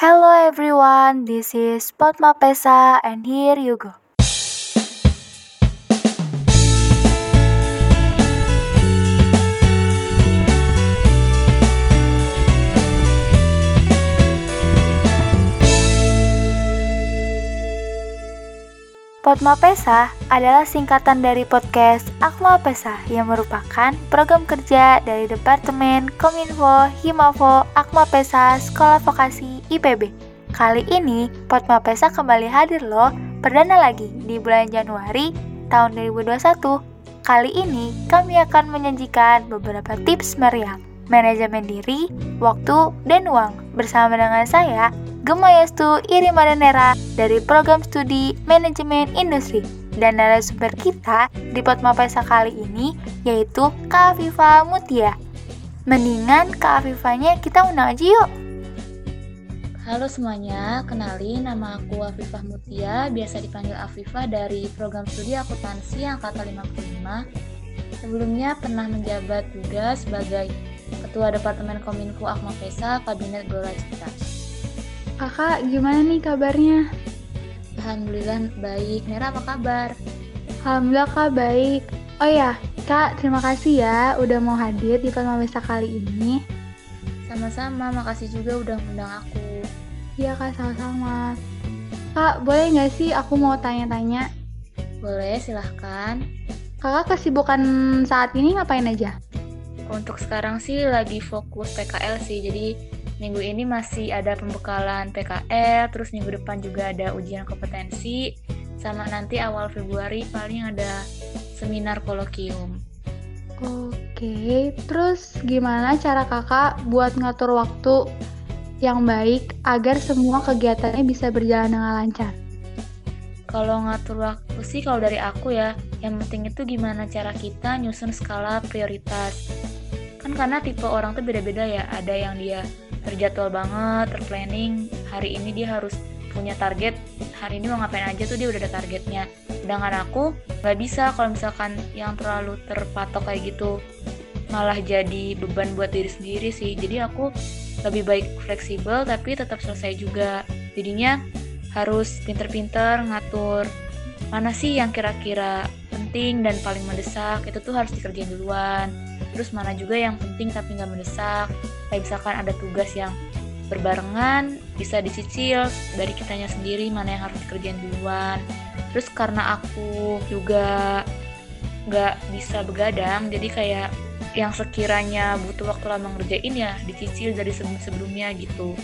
Hello everyone, this is Potma Pesa and here you go. Potma Pesa adalah singkatan dari podcast Akma Pesa yang merupakan program kerja dari Departemen Kominfo Himafo Akma Pesa Sekolah Vokasi IPB. Kali ini Potma Pesa kembali hadir loh, perdana lagi di bulan Januari tahun 2021. Kali ini kami akan menyajikan beberapa tips meriam, manajemen diri, waktu, dan uang bersama dengan saya Gemayastu Irimadanera dari program studi Manajemen Industri dan narasumber kita di Potmapesa kali ini yaitu Kak Afifa Mutia. Mendingan Kak Afifanya kita undang aja yuk. Halo semuanya, kenalin nama aku Afifah Mutia, biasa dipanggil Afifah dari program studi akuntansi angkatan 55. Sebelumnya pernah menjabat juga sebagai Ketua Departemen Kominfo Akma Pesa Kabinet Gelora Cita. Kakak, gimana nih kabarnya? Alhamdulillah baik. Nera apa kabar? Alhamdulillah kak baik. Oh ya, kak terima kasih ya udah mau hadir di Palmawesa kali ini. Sama-sama, makasih juga udah undang aku. Iya kak, sama-sama. Kak, boleh nggak sih aku mau tanya-tanya? Boleh, silahkan. Kakak kesibukan saat ini ngapain aja? Untuk sekarang sih lagi fokus PKL sih, jadi minggu ini masih ada pembekalan PKL, terus minggu depan juga ada ujian kompetensi, sama nanti awal Februari paling ada seminar kolokium. Oke, terus gimana cara kakak buat ngatur waktu yang baik agar semua kegiatannya bisa berjalan dengan lancar? Kalau ngatur waktu sih kalau dari aku ya, yang penting itu gimana cara kita nyusun skala prioritas. Kan karena tipe orang tuh beda-beda ya, ada yang dia terjadwal banget, terplanning. Hari ini dia harus punya target. Hari ini mau ngapain aja tuh dia udah ada targetnya. Sedangkan aku nggak bisa kalau misalkan yang terlalu terpatok kayak gitu. Malah jadi beban buat diri sendiri sih. Jadi aku lebih baik fleksibel tapi tetap selesai juga. Jadinya harus pinter-pinter ngatur mana sih yang kira-kira penting dan paling mendesak itu tuh harus dikerjain duluan terus mana juga yang penting tapi nggak mendesak kayak misalkan ada tugas yang berbarengan bisa dicicil dari kitanya sendiri mana yang harus dikerjain duluan. Terus karena aku juga nggak bisa begadang jadi kayak yang sekiranya butuh waktu lama ngerjain ya dicicil dari sebelum-sebelumnya gitu.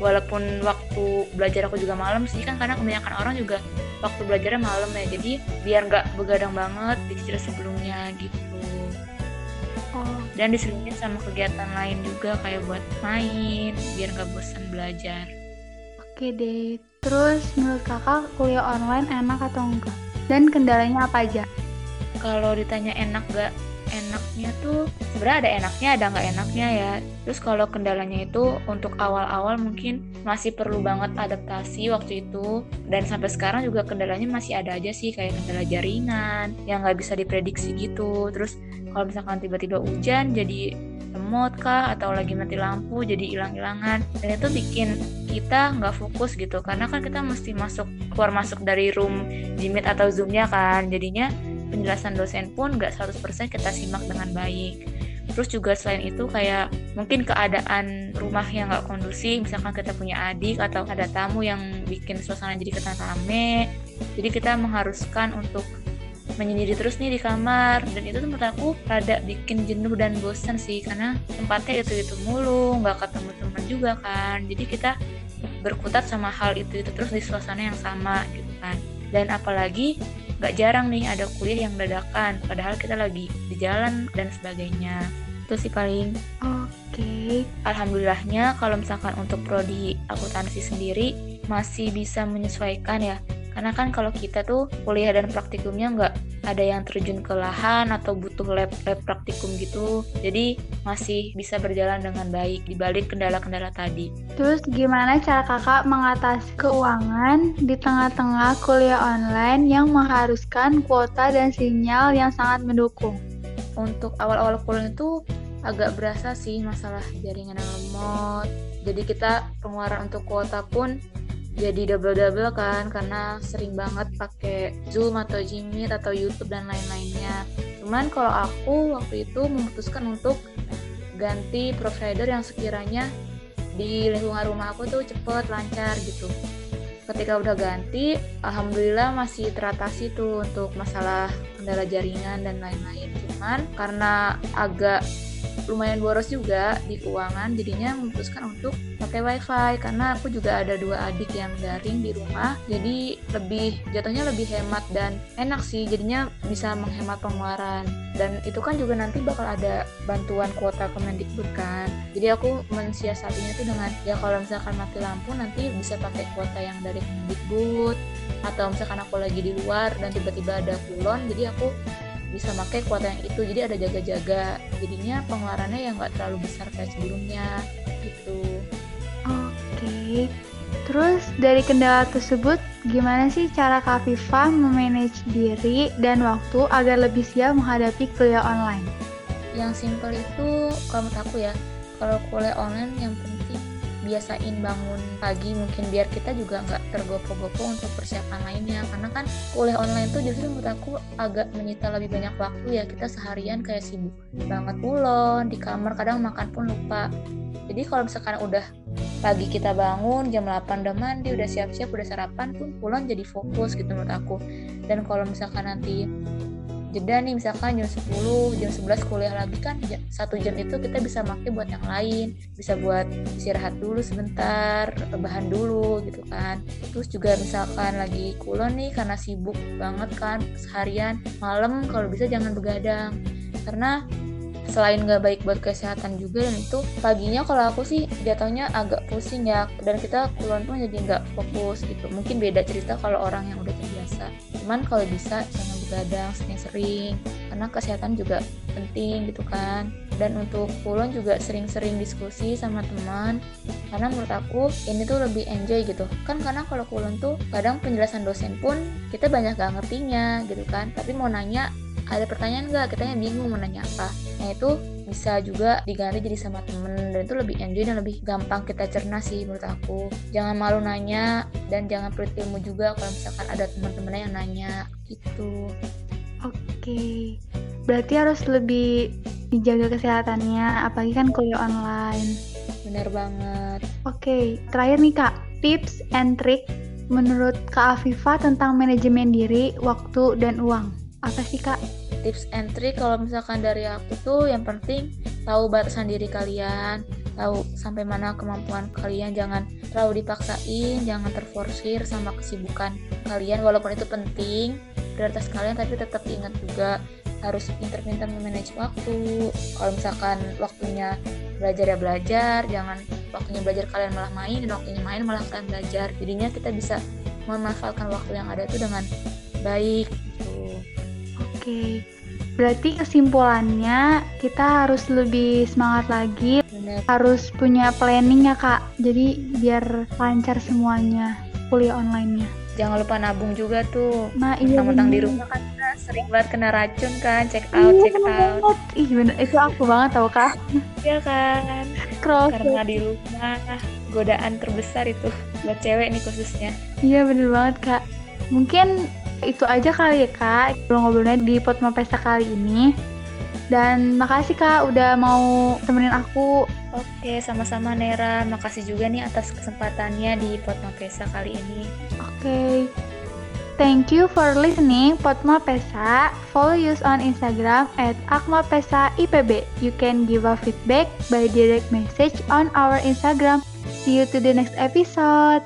Walaupun waktu belajar aku juga malam sih kan karena kebanyakan orang juga waktu belajarnya malam ya jadi biar nggak begadang banget dicicil sebelumnya gitu oh. dan diselipin sama kegiatan lain juga kayak buat main biar nggak bosan belajar. Oke deh. Terus menurut kakak kuliah online enak atau enggak? Dan kendalanya apa aja? Kalau ditanya enak gak enaknya tuh sebenarnya ada enaknya ada nggak enaknya ya. Terus kalau kendalanya itu untuk awal-awal mungkin masih perlu banget adaptasi waktu itu. Dan sampai sekarang juga kendalanya masih ada aja sih kayak kendala jaringan yang nggak bisa diprediksi gitu. Terus kalau misalkan tiba-tiba hujan jadi lemot kah atau lagi mati lampu jadi hilang-hilangan. Dan itu bikin kita nggak fokus gitu. Karena kan kita mesti masuk keluar masuk dari room Jimit atau zoomnya kan. Jadinya penjelasan dosen pun nggak 100% kita simak dengan baik. Terus juga selain itu kayak mungkin keadaan rumah yang nggak kondusif misalkan kita punya adik atau ada tamu yang bikin suasana jadi ketan rame jadi kita mengharuskan untuk menyendiri terus nih di kamar. Dan itu tuh menurut aku rada bikin jenuh dan bosan sih karena tempatnya itu itu mulu nggak ketemu teman juga kan. Jadi kita berkutat sama hal itu itu terus di suasana yang sama gitu kan dan apalagi gak jarang nih ada kuliah yang dadakan padahal kita lagi di jalan dan sebagainya itu sih paling oke okay. alhamdulillahnya kalau misalkan untuk prodi akuntansi sendiri masih bisa menyesuaikan ya karena kan kalau kita tuh kuliah dan praktikumnya nggak ada yang terjun ke lahan atau butuh lab lab praktikum gitu. Jadi masih bisa berjalan dengan baik dibalik kendala-kendala tadi. Terus gimana cara kakak mengatasi keuangan di tengah-tengah kuliah online yang mengharuskan kuota dan sinyal yang sangat mendukung? Untuk awal-awal kuliah itu agak berasa sih masalah jaringan yang lemot jadi kita pengeluaran untuk kuota pun jadi double-double kan karena sering banget pakai Zoom atau Jimmy atau YouTube dan lain-lainnya. Cuman kalau aku waktu itu memutuskan untuk ganti provider yang sekiranya di lingkungan rumah aku tuh cepet lancar gitu. Ketika udah ganti, alhamdulillah masih teratasi tuh untuk masalah kendala jaringan dan lain-lain. Cuman karena agak lumayan boros juga di keuangan jadinya memutuskan untuk pakai wifi karena aku juga ada dua adik yang daring di rumah jadi lebih jatuhnya lebih hemat dan enak sih jadinya bisa menghemat pengeluaran. Dan itu kan juga nanti bakal ada bantuan kuota Kemendikbud kan. Jadi aku mensiasatinya tuh dengan ya kalau misalkan mati lampu nanti bisa pakai kuota yang dari Kemendikbud atau misalkan aku lagi di luar dan tiba-tiba ada kulon jadi aku bisa pakai kuota yang itu. Jadi ada jaga-jaga. Jadinya pengeluarannya yang nggak terlalu besar kayak sebelumnya gitu. Oke. Okay. terus dari kendala tersebut gimana sih cara Kak Viva memanage diri dan waktu agar lebih siap menghadapi kuliah online? Yang simple itu kalau menurut aku ya kalau kuliah online yang penting biasain bangun pagi mungkin biar kita juga nggak tergopo-gopo untuk persiapan lainnya. Karena kan kuliah online tuh justru menurut aku agak menyita lebih banyak waktu ya kita seharian kayak sibuk banget pulon di kamar kadang makan pun lupa. Jadi kalau misalkan udah pagi kita bangun jam 8 udah mandi udah siap-siap udah sarapan pun pulang jadi fokus gitu menurut aku. Dan kalau misalkan nanti jeda nih misalkan jam 10 jam 11 kuliah lagi kan satu jam itu kita bisa pakai buat yang lain. Bisa buat istirahat dulu sebentar bahan dulu gitu kan. Terus juga misalkan lagi kulon nih karena sibuk banget kan seharian malam kalau bisa jangan begadang. Karena selain nggak baik buat kesehatan juga dan itu paginya kalau aku sih jatuhnya agak pusing ya dan kita kulon pun jadi nggak fokus gitu. Mungkin beda cerita kalau orang yang udah terbiasa. Cuman kalau bisa jangan begadang sering-sering karena kesehatan juga penting gitu kan. Dan untuk kulon juga sering-sering diskusi sama teman karena menurut aku ini tuh lebih enjoy gitu. Kan karena kalau kulon tuh kadang penjelasan dosen pun kita banyak gak ngertinya gitu kan. Tapi mau nanya ada pertanyaan nggak? Kita yang bingung mau nanya apa. Nah itu bisa juga diganti jadi sama temen. Dan itu lebih enjoy dan lebih gampang kita cerna sih menurut aku. Jangan malu nanya dan jangan pelit ilmu juga kalau misalkan ada teman-temannya yang nanya. Gitu. Oke. Berarti harus lebih dijaga kesehatannya apalagi kan kuliah online. Bener banget. Oke terakhir nih kak. Tips and trick menurut Kak Afifa tentang manajemen diri, waktu, dan uang? Apa sih Kak? Tips and trick kalau misalkan dari aku tuh yang penting tahu batasan diri kalian tahu sampai mana kemampuan kalian. Jangan terlalu dipaksain jangan terforsir sama kesibukan kalian walaupun itu penting prioritas kalian tapi tetap ingat juga harus pinter-pinter memanage waktu. Kalau misalkan waktunya belajar ya belajar jangan waktunya belajar kalian malah main dan waktunya main malah kalian belajar. Jadinya kita bisa memanfaatkan waktu yang ada itu dengan baik Oke, berarti kesimpulannya kita harus lebih semangat lagi, Bener. harus punya planning ya kak. Jadi biar lancar semuanya kuliah online-nya. Jangan lupa nabung juga tuh. Nah iya Mentang-mentang di rumah kan kita sering banget kena racun kan, check out, Iya check out. banget. Ih bener, itu aku banget tau kak. Iya kan? Cross. Karena di rumah godaan terbesar itu buat cewek nih khususnya. Iya bener banget kak. Mungkin itu aja kali ya kak ngobrol-ngobrolnya di Potma Pesta kali ini. Dan makasih kak udah mau temenin aku. Oke, sama-sama Nera. Makasih juga nih atas kesempatannya di Potma Pesa kali ini. Oke. Thank you for listening Potma Pesa. Follow us on Instagram at Akma Pesa IPB. You can give a feedback by direct message on our Instagram. See you to the next episode.